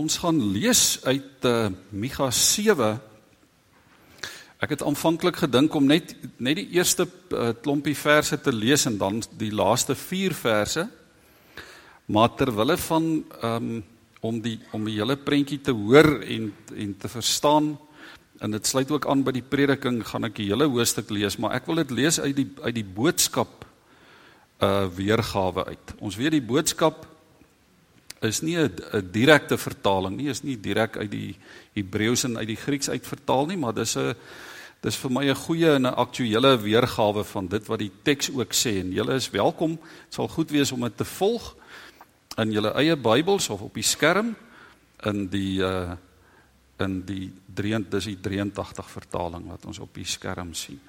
Ons gaan lees uit uh, Micha 7. Ek het aanvanklik gedink om net net die eerste uh, klompie verse te lees en dan die laaste 4 verse. Maar ter wille van um, om die om die hele prentjie te hoor en en te verstaan en dit sluit ook aan by die prediking gaan ek die hele hoofstuk lees, maar ek wil dit lees uit die uit die boodskap uh weergawe uit. Ons weet die boodskap is nie 'n direkte vertaling nie, is nie direk uit die Hebreëus en uit die Grieks uit vertaal nie, maar dis 'n dis vir my 'n goeie en 'n aktuële weergawe van dit wat die teks ook sê en julle is welkom. Dit sal goed wees om dit te volg in julle eie Bybels of op die skerm in die uh in die 3 dis die 83 vertaling wat ons op die skerm sien.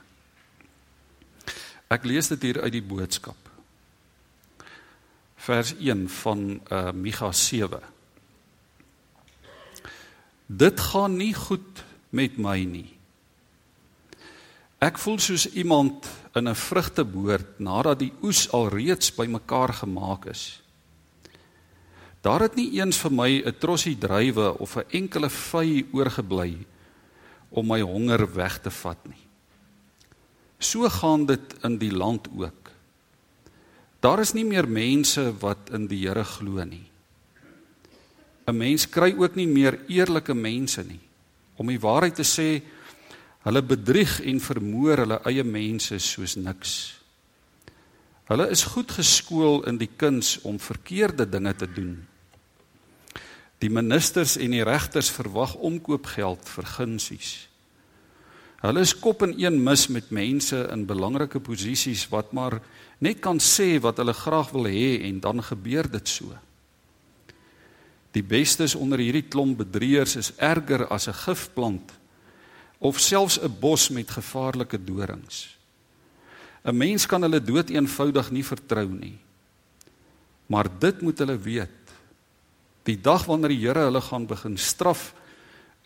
Ek lees dit hier uit die boodskap vers 1 van uh Micha 7. Dit gaan nie goed met my nie. Ek voel soos iemand in 'n vrugteboord nadat die oes alreeds bymekaar gemaak is. Daar het nie eens vir my 'n trossie druiwe of 'n enkele vy oorgebly om my honger weg te vat nie. So gaan dit in die land ook. Daar is nie meer mense wat in die Here glo nie. 'n Mens kry ook nie meer eerlike mense nie. Om die waarheid te sê, hulle bedrieg en vermoor hulle eie mense soos niks. Hulle is goed geskool in die kuns om verkeerde dinge te doen. Die ministers en die regters verwag omkoopgeld vir gunsies. Hulle is kop in een mis met mense in belangrike posisies wat maar net kan sê wat hulle graag wil hê en dan gebeur dit so. Die bestes onder hierdie klomp bedrieërs is erger as 'n gifplant of selfs 'n bos met gevaarlike dorings. 'n Mens kan hulle dood eenvoudig nie vertrou nie. Maar dit moet hulle weet. Die dag wanneer die Here hulle gaan begin straf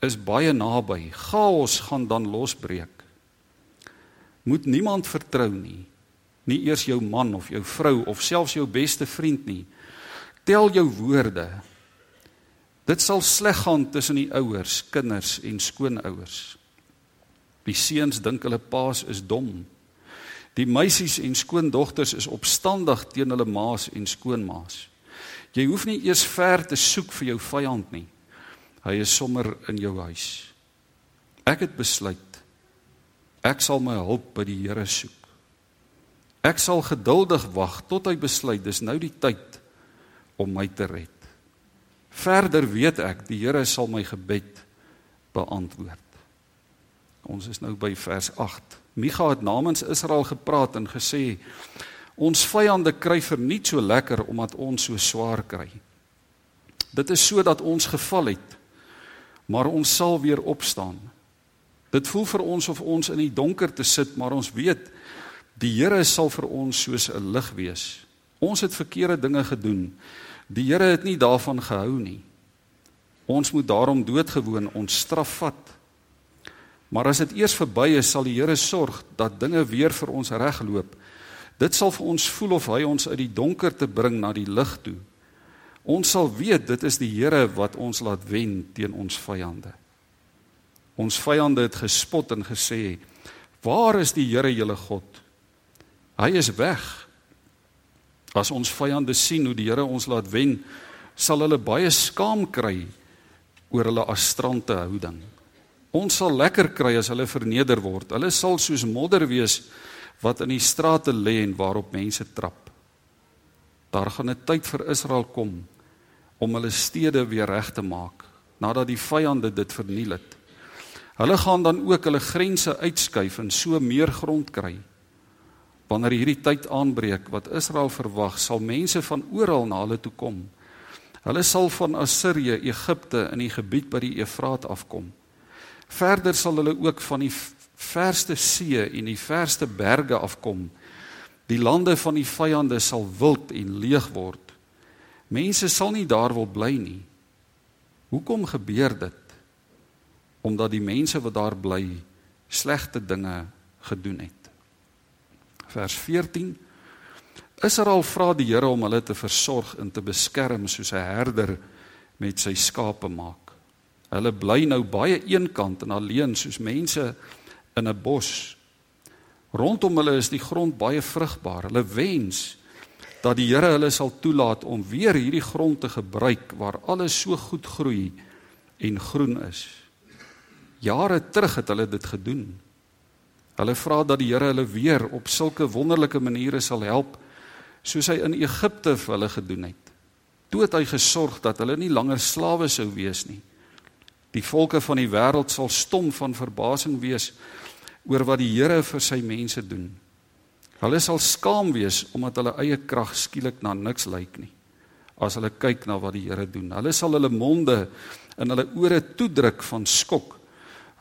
is baie naby. Chaos gaan dan losbreek. Moet niemand vertrou nie nie eers jou man of jou vrou of selfs jou beste vriend nie. Tel jou woorde. Dit sal sleg gaan tussen die ouers, kinders en skoonouers. Die seuns dink hulle paas is dom. Die meisies en skoondogters is opstandig teen hulle maas en skoonmaas. Jy hoef nie eers ver te soek vir jou vyand nie. Hy is sommer in jou huis. Ek het besluit ek sal my hulp by die Here soek. Ek sal geduldig wag tot hy besluit dis nou die tyd om my te red. Verder weet ek die Here sal my gebed beantwoord. Ons is nou by vers 8. Micha het namens Israel gepraat en gesê ons vyande kry verniet so lekker omdat ons so swaar kry. Dit is sodat ons geval het, maar ons sal weer opstaan. Dit voel vir ons of ons in die donker te sit, maar ons weet Die Here sal vir ons soos 'n lig wees. Ons het verkeerde dinge gedoen. Die Here het nie daarvan gehou nie. Ons moet daarom doodgewoon ons straf vat. Maar as dit eers verby is, sal die Here sorg dat dinge weer vir ons regloop. Dit sal vir ons voel of hy ons uit die donker te bring na die lig toe. Ons sal weet dit is die Here wat ons laat wen teen ons vyande. Ons vyande het gespot en gesê: "Waar is die Here julle God?" Hy is weg. As ons vyande sien hoe die Here ons laat wen, sal hulle baie skaam kry oor hulle astrante houding. Ons sal lekker kry as hulle verneder word. Hulle sal soos modder wees wat in die strate lê en waarop mense trap. Daar gaan 'n tyd vir Israel kom om hulle stede weer reg te maak nadat die vyande dit verniel het. Hulle gaan dan ook hulle grense uitskuif en so meer grond kry. Wanneer hierdie tyd aanbreek wat Israel verwag, sal mense van oral na hulle toe kom. Hulle sal van Assirië, Egipte in die gebied by die Efraat afkom. Verder sal hulle ook van die verste see en die verste berge afkom. Die lande van die vyande sal wild en leeg word. Mense sal nie daar wil bly nie. Hoekom gebeur dit? Omdat die mense wat daar bly slegte dinge gedoen het vers 14 Israel vra die Here om hulle te versorg en te beskerm soos 'n herder met sy skape maak. Hulle bly nou baie eenkant en alleen soos mense in 'n bos. Rondom hulle is die grond baie vrugbaar. Hulle wens dat die Here hulle sal toelaat om weer hierdie grond te gebruik waar alles so goed groei en groen is. Jare terug het hulle dit gedoen. Hulle vra dat die Here hulle weer op sulke wonderlike maniere sal help soos hy in Egipte vir hulle gedoen het. Toe het hy gesorg dat hulle nie langer slawe sou wees nie. Die volke van die wêreld sal stom van verbasing wees oor wat die Here vir sy mense doen. Hulle sal skaam wees omdat hulle eie krag skielik na niks lyk nie. As hulle kyk na wat die Here doen, hulle sal hulle monde in hulle ore toedruk van skok.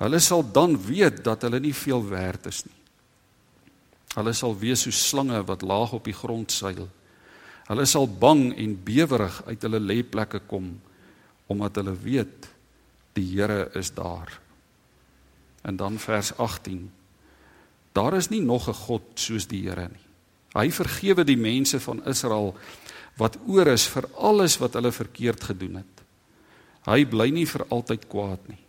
Hulle sal dan weet dat hulle nie veel werd is nie. Hulle sal wees soos slange wat laag op die grond seil. Hulle sal bang en bewerig uit hulle lêplekke kom omdat hulle weet die Here is daar. En dan vers 18. Daar is nie nog 'n God soos die Here nie. Hy vergewe die mense van Israel wat oor is vir alles wat hulle verkeerd gedoen het. Hy bly nie vir altyd kwaad nie.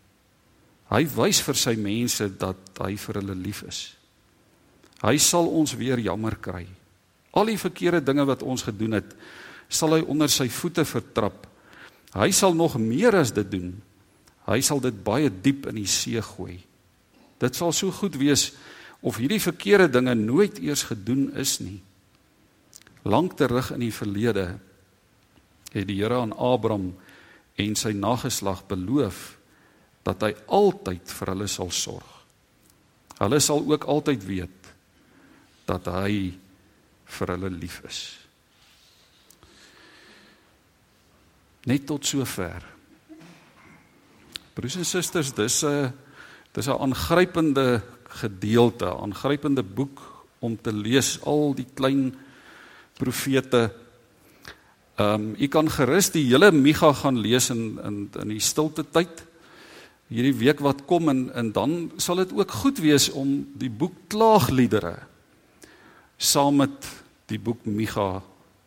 Hy wys vir sy mense dat hy vir hulle lief is. Hy sal ons weer jammer kry. Al die verkeerde dinge wat ons gedoen het, sal hy onder sy voete vertrap. Hy sal nog meer as dit doen. Hy sal dit baie diep in die see gooi. Dit sal so goed wees of hierdie verkeerde dinge nooit eers gedoen is nie. Lank terug in die verlede het die Here aan Abraham en sy nageslag beloof dat hy altyd vir hulle sal sorg. Hulle sal ook altyd weet dat hy vir hulle lief is. Net tot sover. Broers en susters, dis 'n dis 'n aangrypende gedeelte, aangrypende boek om te lees al die klein profete. Ehm um, u kan gerus die hele Micha gaan lees in in in die stilte tyd hierdie week wat kom en en dan sal dit ook goed wees om die boek Klaagliedere saam met die boek Micha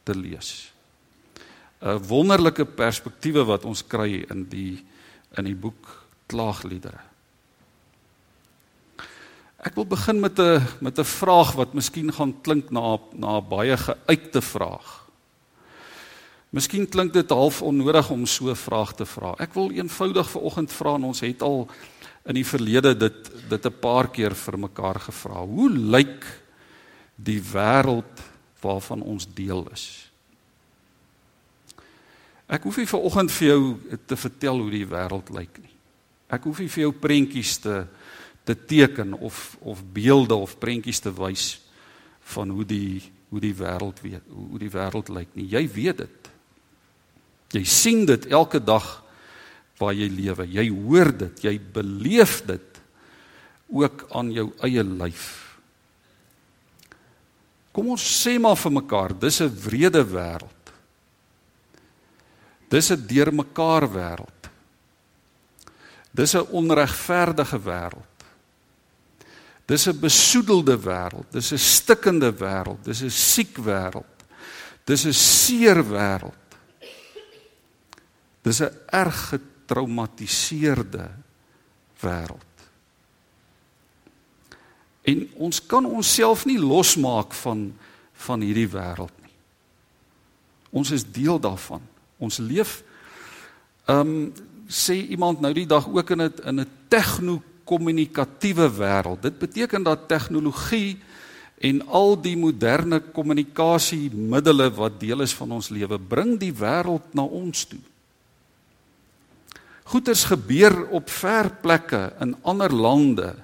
te lees. 'n Wonderlike perspektiewe wat ons kry in die in die boek Klaagliedere. Ek wil begin met 'n met 'n vraag wat miskien gaan klink na na 'n baie geuite vraag. Miskien klink dit half onnodig om so 'n vraag te vra. Ek wil eenvoudig vanoggend vra en ons het al in die verlede dit dit 'n paar keer vir mekaar gevra. Hoe lyk die wêreld waarvan ons deel is. Ek hoef nie vanoggend vir jou te vertel hoe die wêreld lyk nie. Ek hoef nie vir jou prentjies te te teken of of beelde of prentjies te wys van hoe die hoe die wêreld weet, hoe die wêreld lyk nie. Jy weet dit. Jy sien dit elke dag waar jy lewe. Jy hoor dit, jy beleef dit ook aan jou eie lyf. Kom ons sê maar vir mekaar, dis 'n wrede wêreld. Dis 'n deurmekaar wêreld. Dis 'n onregverdige wêreld. Dis 'n besoedelde wêreld, dis 'n stikkende wêreld, dis 'n siek wêreld. Dis 'n seer wêreld. Dis 'n erg getraumatiseerde wêreld. En ons kan onsself nie losmaak van van hierdie wêreld nie. Ons is deel daarvan. Ons leef ehm um, sê iemand nou die dag ook in 'n in 'n tegno-kommunikatiewe wêreld. Dit beteken dat tegnologie en al die moderne kommunikasiemiddels wat deel is van ons lewe bring die wêreld na ons toe. Goeters gebeur op ver plekke in ander lande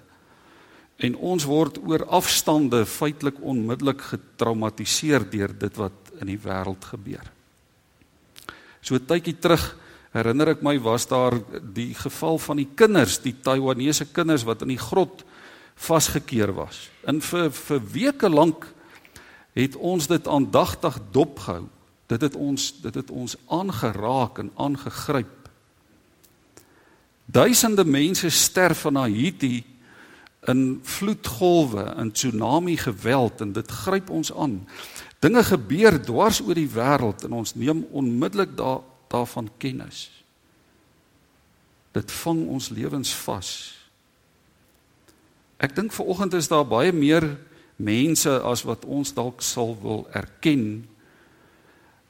En ons word oor afstande feitelik onmiddellik getraumatiseer deur dit wat in die wêreld gebeur. So tydjie terug herinner ek my was daar die geval van die kinders, die Taiwanese kinders wat in die grot vasgekeer was. In vir vir weke lank het ons dit aandagtig dopgehou. Dit het ons dit het ons aangeraak en aangegryp. Duisende mense sterf van Haiti in vloedgolwe en tsunami geweld en dit gryp ons aan. Dinge gebeur dwars oor die wêreld en ons neem onmiddellik daar daarvan kennis. Dit vang ons lewens vas. Ek dink ver oggend is daar baie meer mense as wat ons dalk sal wil erken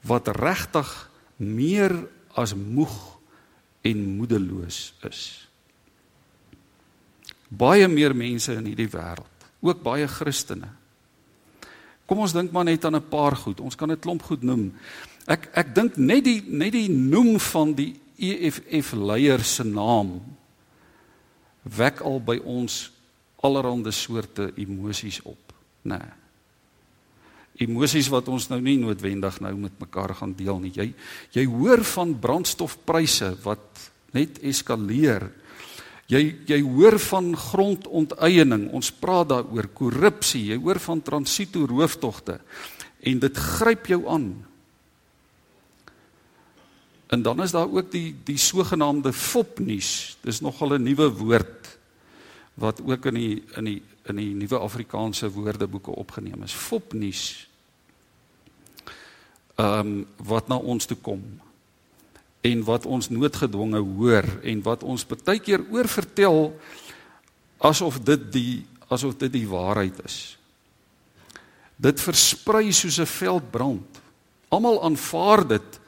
wat regtig meer as moeg en moedeloos is. Baie meer mense in hierdie wêreld, ook baie Christene. Kom ons dink maar net aan 'n paar goed. Ons kan 'n klomp goed noem. Ek ek dink net die net die noem van die EFF leier se naam wek al by ons allerlei soorte emosies op, nê. Nee. Emosies wat ons nou nie noodwendig nou met mekaar gaan deel nie. Jy jy hoor van brandstofpryse wat net eskaleer. Jy jy hoor van grondonteiening. Ons praat daaroor korrupsie. Jy hoor van transito rooftogte en dit gryp jou aan. En dan is daar ook die die sogenaamde fopnuus. Dis nogal 'n nuwe woord wat ook in die in die in die nuwe Afrikaanse woordeboeke opgeneem is. Fopnuus. Ehm um, wat na ons toe kom en wat ons noodgedwonge hoor en wat ons baie keer oorvertel asof dit die asof dit die waarheid is. Dit versprei soos 'n veldbrand. Almal aanvaar dit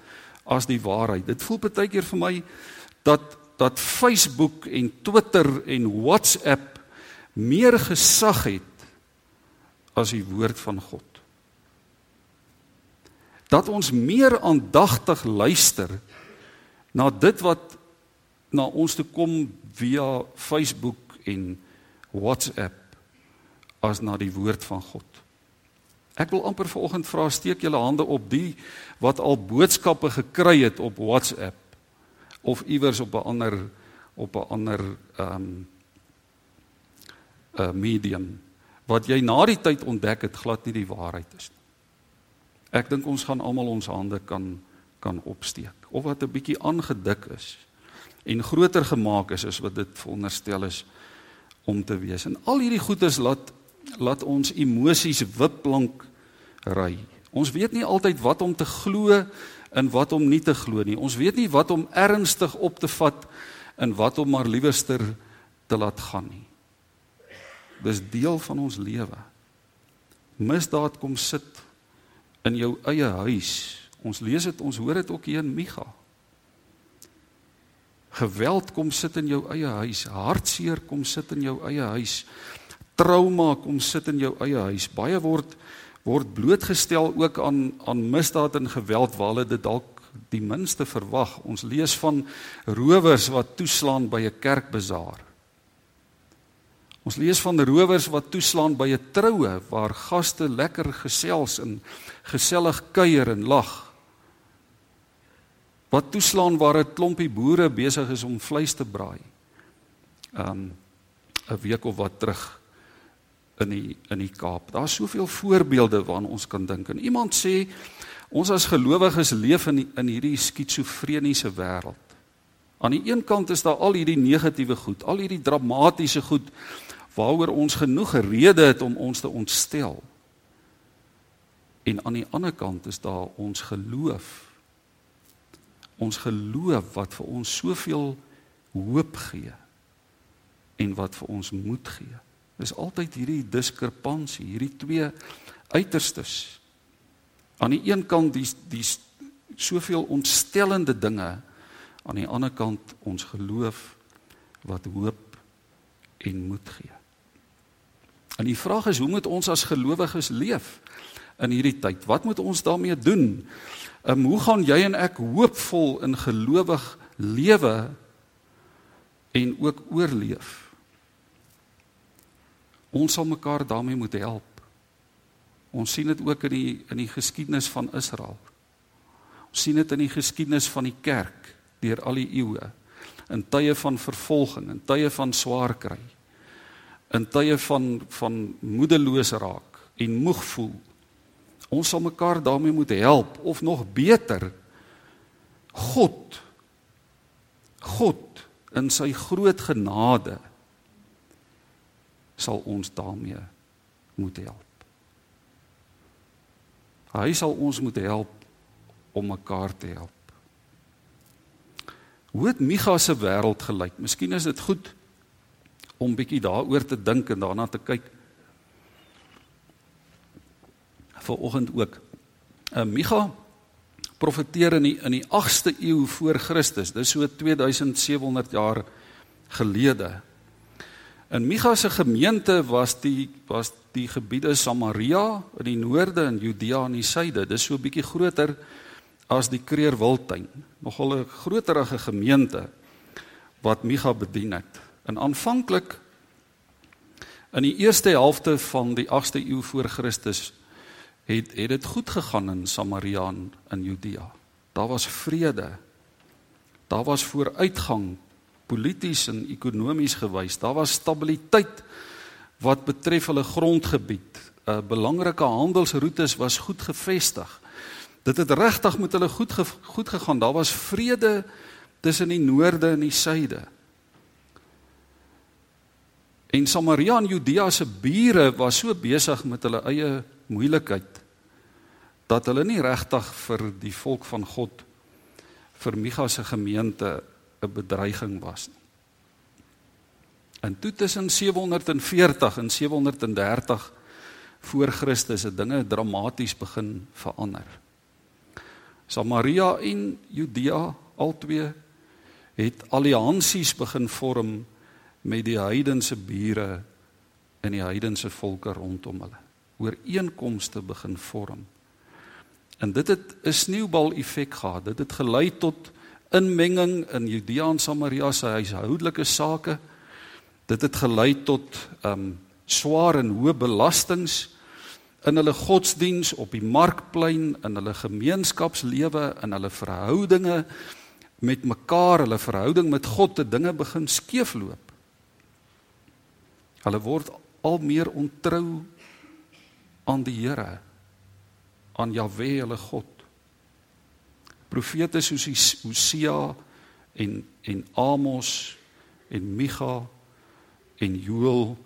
as die waarheid. Dit voel baie keer vir my dat dat Facebook en Twitter en WhatsApp meer gesag het as die woord van God. Dat ons meer aandagtig luister na dit wat na ons toe kom via Facebook en WhatsApp as na die woord van God. Ek wil amper vanoggend vra steek julle hande op die wat al boodskappe gekry het op WhatsApp of iewers op 'n ander op 'n ander ehm um, 'n uh, medium wat jy na die tyd ontdek het glad nie die waarheid is nie. Ek dink ons gaan almal ons hande kan kan opsteek of wat 'n bietjie aangedik is en groter gemaak is as wat dit veronderstel is om te wees. En al hierdie goeders laat laat ons emosies wiplank ry. Ons weet nie altyd wat om te glo en wat om nie te glo nie. Ons weet nie wat om ernstig op te vat en wat om maar liewerster te laat gaan nie. Dis deel van ons lewe. Misdaad kom sit in jou eie huis. Ons lees dit, ons hoor dit ook hier in Micha. Geweld kom sit in jou eie huis. Hartseer kom sit in jou eie huis trauma kom sit in jou eie huis. Baie word word blootgestel ook aan aan misdaad en geweld waar hulle dit dalk die minste verwag. Ons lees van rowers wat toeslaan by 'n kerkbazaar. Ons lees van rowers wat toeslaan by 'n troue waar gaste lekker gesels en gesellig kuier en lag. Wat toeslaan waar 'n klompie boere besig is om vleis te braai. Um 'n week of wat terug in die in die Kaap. Daar's soveel voorbeelde waarna ons kan dink. En iemand sê ons as gelowiges leef in die, in hierdie skitsofreniese wêreld. Aan die een kant is daar al hierdie negatiewe goed, al hierdie dramatiese goed waaroor ons genoeg rede het om ons te ontstel. En aan die ander kant is daar ons geloof. Ons geloof wat vir ons soveel hoop gee en wat vir ons moed gee. Dis altyd hierdie diskrepansie, hierdie twee uiterstes. Aan die een kant die die soveel ontstellende dinge, aan die ander kant ons geloof wat hoop en moed gee. En die vraag is hoe moet ons as gelowiges leef in hierdie tyd? Wat moet ons daarmee doen? Um, hoe gaan jy en ek hoopvol in gelowig lewe en ook oorleef? Ons sal mekaar daarmee moet help. Ons sien dit ook in die in die geskiedenis van Israel. Ons sien dit in die geskiedenis van die kerk deur al die eeue. In tye van vervolging, in tye van swaar kry. In tye van van moedeloos raak en moeg voel. Ons sal mekaar daarmee moet help of nog beter God God in sy groot genade sal ons daarmee moet help. Hy sal ons moet help om mekaar te help. Hoe het Micha se wêreld gelyk? Miskien is dit goed om bietjie daaroor te dink en daarna te kyk. Vanoggend ook. Uh, Micha profeteer in die in die 8ste eeu voor Christus. Dis so 2700 jaar gelede. In Micha se gemeente was die was die gebiede Samaria in die noorde en Judea in die suide. Dis so 'n bietjie groter as die Kreerwiltuin. Nogal 'n groterige gemeente wat Micha bedien het. En aanvanklik in die eerste helfte van die 8ste eeu voor Christus het het dit goed gegaan in Samaria en Judea. Daar was vrede. Daar was vooruitgang polities en ekonomies gewys. Daar was stabiliteit wat betref hulle grondgebied. 'n uh, Belangrike handelsroetes was goed gevestig. Dit het regtig met hulle goed ge goed gegaan. Daar was vrede tussen die noorde en die suide. En Samaria en Judea se bure was so besig met hulle eie moeilikheid dat hulle nie regtig vir die volk van God vir Micha se gemeente 'n bedreiging was nie. En toe tussen 740 en 730 voor Christus het dinge dramaties begin verander. Samaria en Judea albei het alliansies begin vorm met die heidense bure en die heidense volke rondom hulle. Ooreenkomste begin vorm. En dit het 'n sneeubal effek gehad. Dit het gelei tot inmenging in Judea en Samaria se huishoudelike sake. Dit het gelei tot um swaar en hoë belastings in hulle godsdiens op die markplein, in hulle gemeenskapslewe, in hulle verhoudinge met mekaar, hulle verhouding met God, te dinge begin skeefloop. Hulle word al meer ontrou aan die Here, aan Jahwe hulle God. Profete soos Hosea en en Amos en Micha en Joël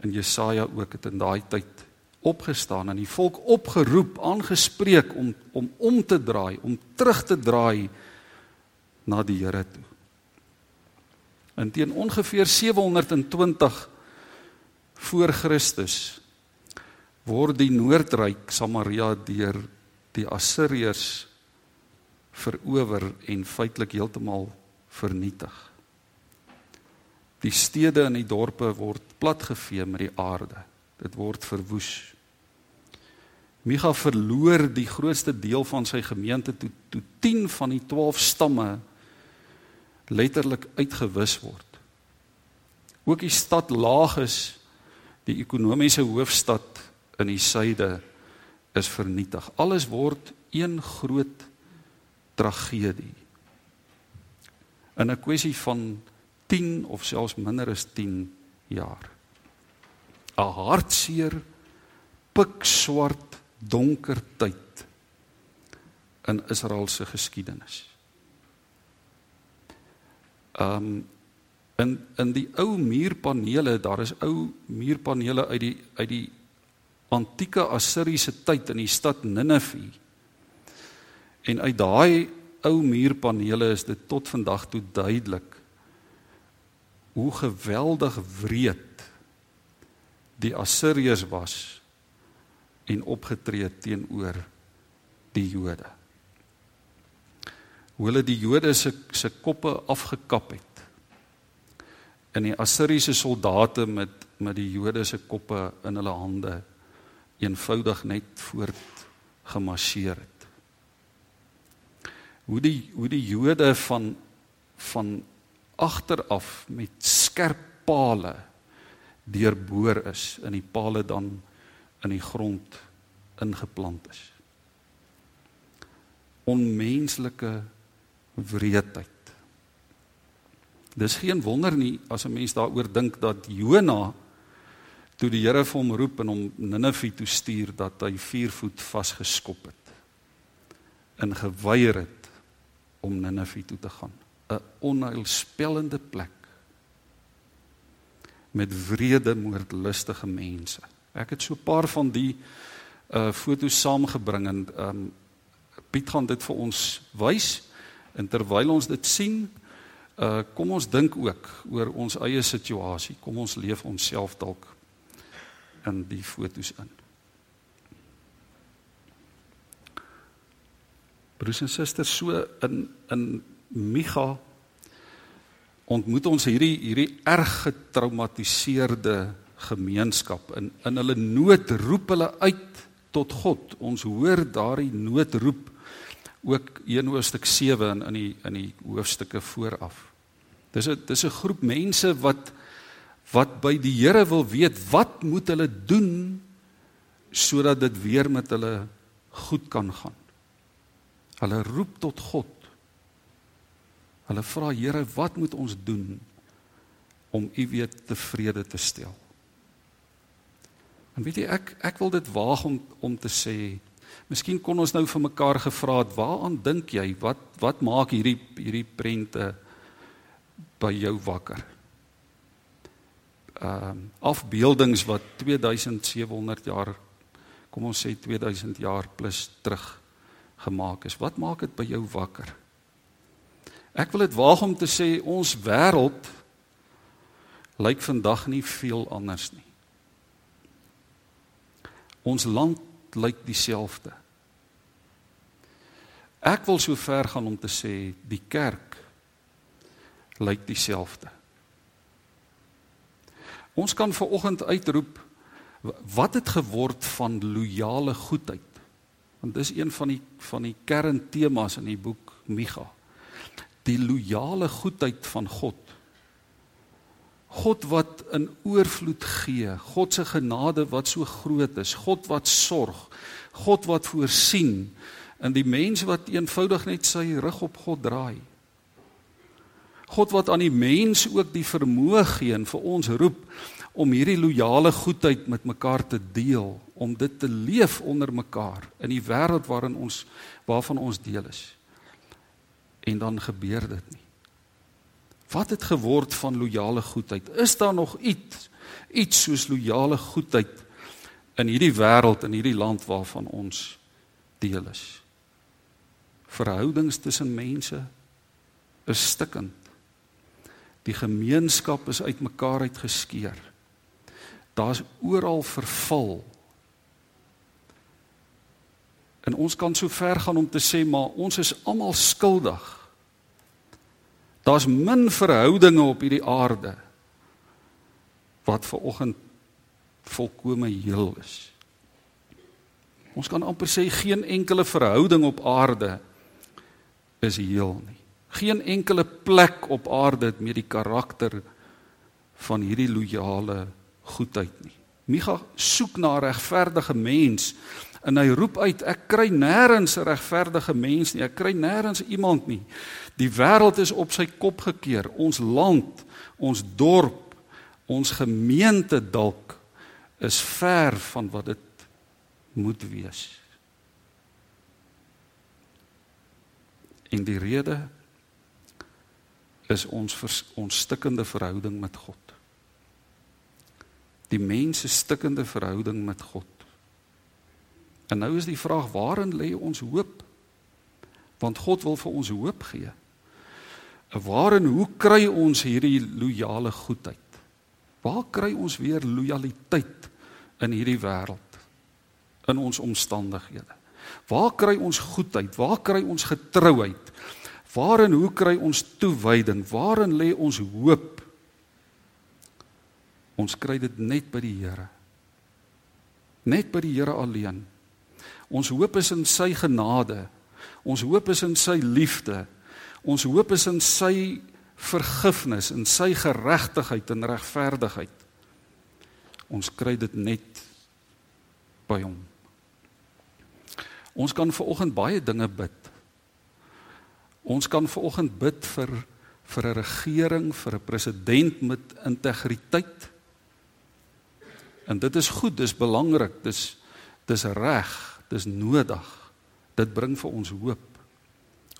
en Jesaja ook het in daai tyd opgestaan en die volk opgeroep, aangespreek om om om te draai, om terug te draai na die Here toe. In teen ongeveer 720 voor Christus word die noordryk Samaria deur die Assiriërs verower en feitelik heeltemal vernietig. Die stede en die dorpe word platgevee met die aarde. Dit word verwoes. Micha verloor die grootste deel van sy gemeente toe toe 10 van die 12 stamme letterlik uitgewis word. Ook die stad Lagos die ekonomiese hoofstad in die suide is vernietig. Alles word een groot tragedie. In 'n kwessie van 10 of selfs minder as 10 jaar. 'n Hartseer pikswart donker tyd in Israel se geskiedenis. Um in in die ou muurpanele, daar is ou muurpanele uit die uit die antieke Assiriese tyd in die stad Ninive. En uit daai ou muurpanele is dit tot vandag toe duidelik hoe geweldig wreed die Assiriërs was en opgetree teenoor die Jode. Hoe hulle die Jode se se koppe afgekap het en die Assiriese soldate met met die Jode se koppe in hulle hande eenvoudig net voort gemarseer het. Hoe die hoe die Jode van van agteraf met skerp pale deurboor is in die pale dan in die grond ingeplant is. Onmenslike wreedheid. Dis geen wonder nie as 'n mens daaroor dink dat Jona toe die Here vir hom roep en hom Ninive toe stuur dat hy 4 voet vasgeskop het en geweier het om Ninive toe te gaan 'n onheilspellende plek met wrede moordlustige mense ek het so 'n paar van die uh foto's saamgebring en um Piet gaan dit vir ons wys en terwyl ons dit sien Uh kom ons dink ook oor ons eie situasie. Kom ons leef onsself dalk in die fotos in. Broers en susters, so in in Micha ontmoet ons hierdie hierdie erg getraumatiseerde gemeenskap in in hulle nood roep hulle uit tot God. Ons hoor daardie noodroep ook 1 hoofstuk 7 in in die in die hoofstukke vooraf. Dis 'n dis 'n groep mense wat wat by die Here wil weet wat moet hulle doen sodat dit weer met hulle goed kan gaan. Hulle roep tot God. Hulle vra Here, wat moet ons doen om U weer tevrede te stel? En weet jy ek ek wil dit waag om om te sê, miskien kon ons nou vir mekaar gevra het, waaraan dink jy? Wat wat maak hierdie hierdie prente by jou wakker? Ehm um, afbeeldings wat 2700 jaar kom ons sê 2000 jaar plus terug gemaak is. Wat maak dit by jou wakker? Ek wil dit waag om te sê ons wêreld lyk vandag nie veel anders nie. Ons land lyk dieselfde. Ek wil so ver gaan om te sê die kerk lyk dieselfde. Ons kan ver oggend uitroep wat het geword van loyale goedheid? Want dis een van die van die kerntemas in die boek Micha. Die loyale goedheid van God. God wat in oorvloed gee, God se genade wat so groot is, God wat sorg, God wat voorsien in die mens wat eenvoudig net sy rug op God draai. God wat aan die mens ook die vermoë gee en vir ons roep om hierdie loyale goedheid met mekaar te deel, om dit te leef onder mekaar in die wêreld waarin ons waarvan ons deel is. En dan gebeur dit nie. Wat het geword van loyale goedheid? Is daar nog iets iets soos loyale goedheid in hierdie wêreld en hierdie land waarvan ons deel is? Verhoudings tussen mense is stikkend. Die gemeenskap is uitmekaar uitgeskeur. Daar's oral verval. En ons kan so ver gaan om te sê maar ons is almal skuldig Daar's min verhoudinge op hierdie aarde wat ver oggend volkome heel is. Ons kan amper sê geen enkele verhouding op aarde is heel nie. Geen enkele plek op aarde het met die karakter van hierdie loyale goedheid nie. Micha soek na 'n regverdige mens en hy roep uit ek kry nêrens 'n regverdige mens nie. Ek kry nêrens iemand nie. Die wêreld is op sy kop gekeer. Ons land, ons dorp, ons gemeente dalk is ver van wat dit moet wees. En die rede is ons vers, ons stikkende verhouding met God. Die mens se stikkende verhouding met God. En nou is die vraag waarin lê ons hoop? Want God wil vir ons hoop gee. Waar en hoe kry ons hierdie loyale goedheid? Waar kry ons weer lojaliteit in hierdie wêreld? In ons omstandighede. Waar kry ons goedheid? Waar kry ons getrouheid? Waar en hoe kry ons toewyding? Waarin lê ons hoop? Ons kry dit net by die Here. Net by die Here alleen. Ons hoop is in sy genade. Ons hoop is in sy liefde. Ons hoop is in sy vergifnis, in sy geregtigheid en regverdigheid. Ons kry dit net by hom. Ons kan ver oggend baie dinge bid. Ons kan ver oggend bid vir vir 'n regering, vir 'n president met integriteit. En dit is goed, dis belangrik, dis dis reg, dis nodig. Dit bring vir ons hoop.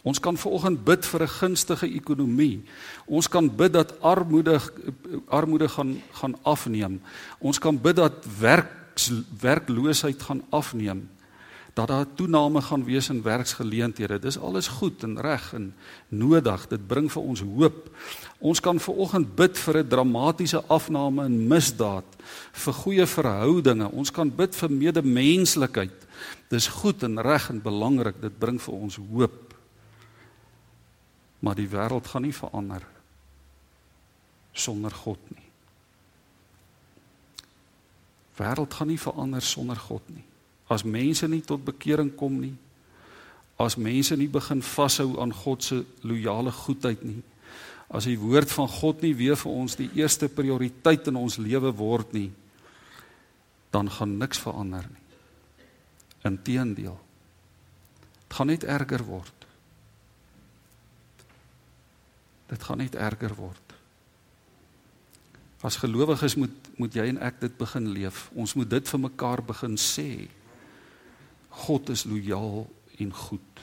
Ons kan vanoggend bid vir 'n gunstige ekonomie. Ons kan bid dat armoede armoede gaan gaan afneem. Ons kan bid dat werk werkloosheid gaan afneem. dat daar toename gaan wees in werksgeleenthede. Dis alles goed en reg en nodig. Dit bring vir ons hoop. Ons kan ver oggend bid vir 'n dramatiese afname in misdaad, vir goeie verhoudinge. Ons kan bid vir medemenslikheid. Dis goed en reg en belangrik. Dit bring vir ons hoop. Maar die wêreld gaan nie verander sonder God nie. Wêreld gaan nie verander sonder God nie. As mense nie tot bekering kom nie, as mense nie begin vashou aan God se loyale goedheid nie, as die woord van God nie weer vir ons die eerste prioriteit in ons lewe word nie, dan gaan niks verander nie. Inteendeel. Dit gaan net erger word. Dit gaan net erger word. As gelowiges moet moet jy en ek dit begin leef. Ons moet dit vir mekaar begin sê. God is lojaal en goed.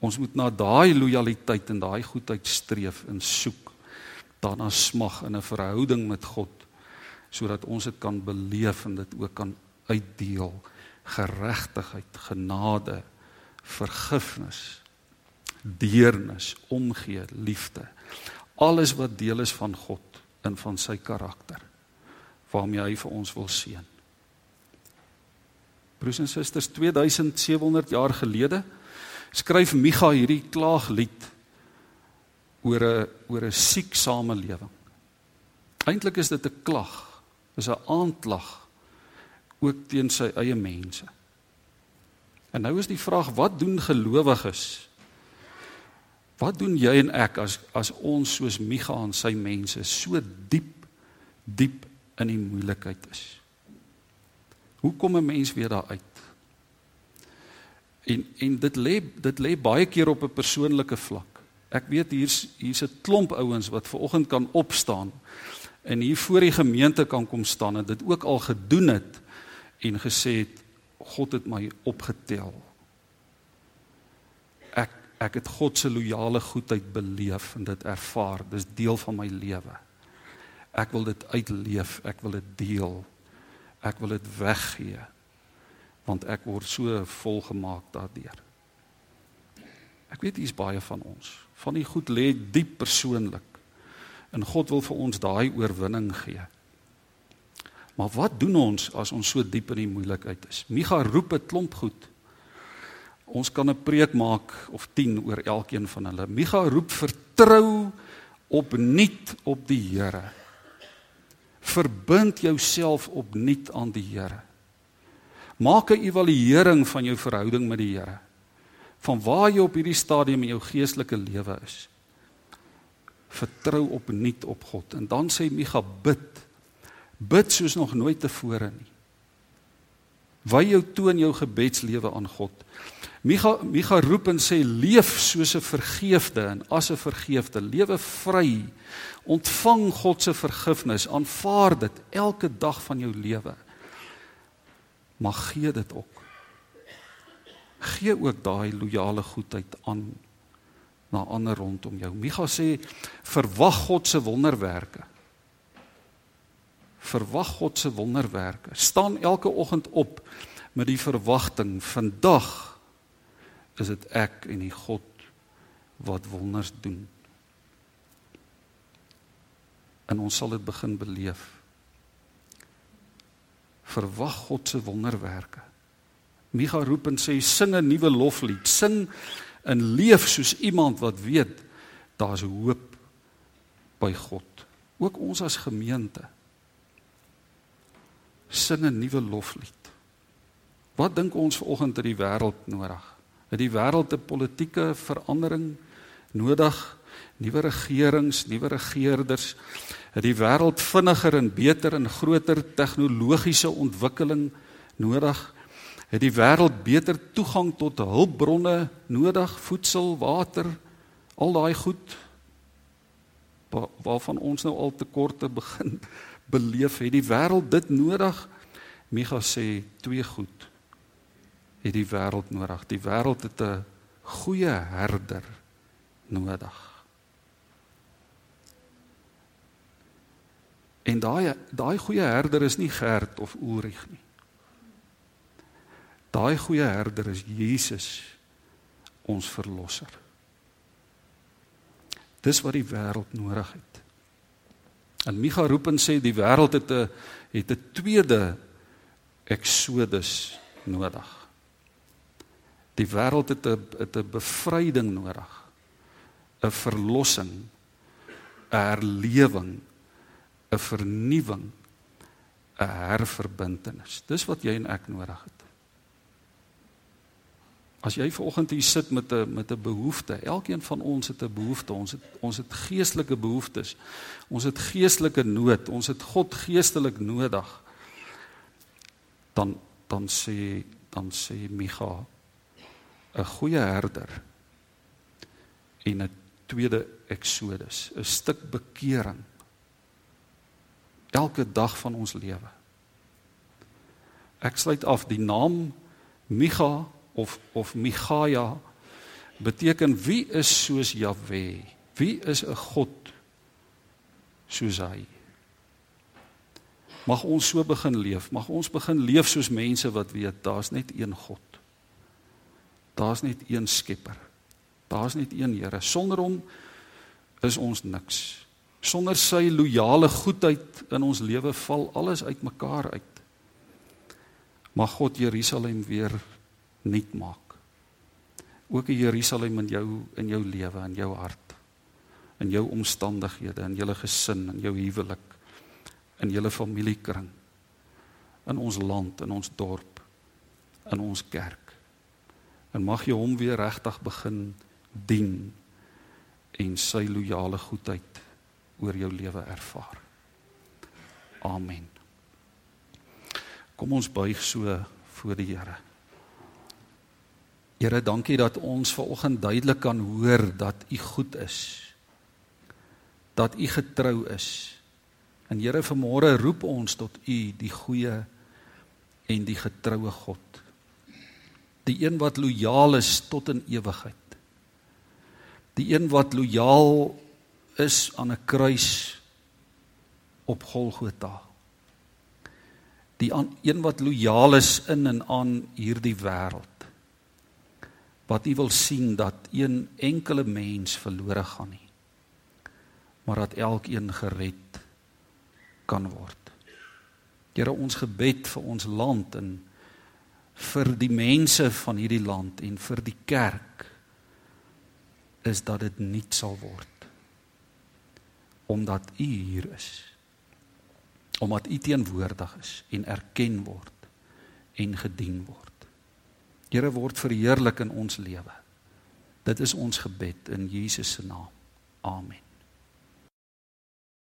Ons moet na daai lojaliteit en daai goedheid streef en soek. Daarna smag in 'n verhouding met God sodat ons dit kan beleef en dit ook kan uitdeel. Geregtigheid, genade, vergifnis, deernis, omgee, liefde alles wat deel is van God en van sy karakter waarmee hy vir ons wil seën. Broers en susters, 2700 jaar gelede skryf Micha hierdie klaaglied oor 'n oor 'n siek samelewing. Eintlik is dit 'n klag, is 'n aanklag ook teen sy eie mense. En nou is die vraag, wat doen gelowiges Wat doen jy en ek as as ons soos Micha en sy mense so diep diep in die moeilikheid is? Hoe kom 'n mens weer daar uit? En en dit lê dit lê baie keer op 'n persoonlike vlak. Ek weet hier's hier's 'n klomp ouens wat ver oggend kan opstaan en hier voor die gemeente kan kom staan en dit ook al gedoen het en gesê het God het my opgetel ek het God se loyale goedheid beleef en dit ervaar. Dis deel van my lewe. Ek wil dit uitleef, ek wil dit deel. Ek wil dit weggee. Want ek word so volgemaak daardeur. Ek weet hier's baie van ons. Van die goed lê diep persoonlik. En God wil vir ons daai oorwinning gee. Maar wat doen ons as ons so diep in die moeilikheid is? Micha roep 'n klomp goed. Ons kan 'n preek maak of 10 oor elkeen van hulle. Micha roep vertrou opnuut op die Here. Verbind jouself opnuut aan die Here. Maak 'n evaluering van jou verhouding met die Here. Van waar jy op hierdie stadium in jou geestelike lewe is. Vertrou opnuut op God en dan sê Micha bid. Bid soos nog nooit tevore nie. Wy jou toon jou gebedslewe aan God. Micha Micha roep en sê leef soos 'n vergeefde en as 'n vergeefde, lewe vry. Ontvang God se vergifnis, aanvaar dit elke dag van jou lewe. Maar gee dit ook. Gee ook daai loyale goedheid aan na ander rondom jou. Micha sê verwag God se wonderwerke. Verwag God se wonderwerke. Staan elke oggend op met die verwagting vandag is dit ek en die God wat wonders doen. En ons sal dit begin beleef. Verwag God se wonderwerke. Micha roep en sê sing 'n nuwe loflied, sing en leef soos iemand wat weet daar's hoop by God. Ook ons as gemeente sing 'n nuwe loflied. Wat dink ons vanoggend dat die wêreld nodig? Het die wêreld 'n politieke verandering nodig? Nuwe regerings, nuwe regerders. Het die wêreld vinniger en beter en groter tegnologiese ontwikkeling nodig? Het die wêreld beter toegang tot hulpbronne nodig? Voedsel, water, al daai goed waarvan ons nou al tekorte begin beleef. Het die wêreld dit nodig? Micha sê twee goed het die wêreld nodig. Die wêreld het 'n goeie herder nodig. En daai daai goeie herder is nie Gert of Ulrich nie. Daai goeie herder is Jesus ons verlosser. Dis wat die wêreld nodig het. En Micha roep en sê die wêreld het 'n het 'n tweede Exodus nodig. Die wêreld het 'n het 'n bevryding nodig. 'n Verlossing, 'n herlewing, 'n vernuwing, 'n herverbintenis. Dis wat jy en ek nodig het. As jy vanoggend hier sit met 'n met 'n behoefte, elkeen van ons het 'n behoefte. Ons het ons het geestelike behoeftes. Ons het geestelike nood. Ons het God geestelik nodig. Dan dan sê dan sê Micha 'n goeie herder en 'n tweede Exodus, 'n stuk bekering elke dag van ons lewe. Ek sluit af die naam Micha of of Michaja beteken wie is soos Jahwe? Wie is 'n God soos hy? Mag ons so begin leef. Mag ons begin leef soos mense wat weet daar's net een God. Daar's net een Skepper. Daar's net een Here. Sonder hom is ons niks. Sonder sy loyale goedheid in ons lewe val alles uitmekaar uit. Mag God Jerusalem weer nuut maak. Ook in Jerusalem in jou in jou lewe en jou hart. In jou omstandighede, in jou gesin, in jou huwelik, in jou familiekring. In ons land, in ons dorp, in ons kerk. En mag jy hom weer regtig begin dien en sy loyale goedheid oor jou lewe ervaar. Amen. Kom ons buig so voor die Here. Here, dankie dat ons vanoggend duidelik kan hoor dat U goed is. Dat U getrou is. En Here, vanmôre roep ons tot U, die goeie en die getroue God. Die een wat lojaal is tot in ewigheid. Die een wat lojaal is aan 'n kruis op Golgotha. Die een wat lojaal is in en aan hierdie wêreld wat u wil sien dat een enkele mens verlore gaan nie maar dat elkeen gered kan word. Here ons gebed vir ons land en vir die mense van hierdie land en vir die kerk is dat dit nuut sal word. Omdat u hier is. Omdat u teenwoordig is en erken word en gedien word. Here word verheerlik in ons lewe. Dit is ons gebed in Jesus se naam. Amen.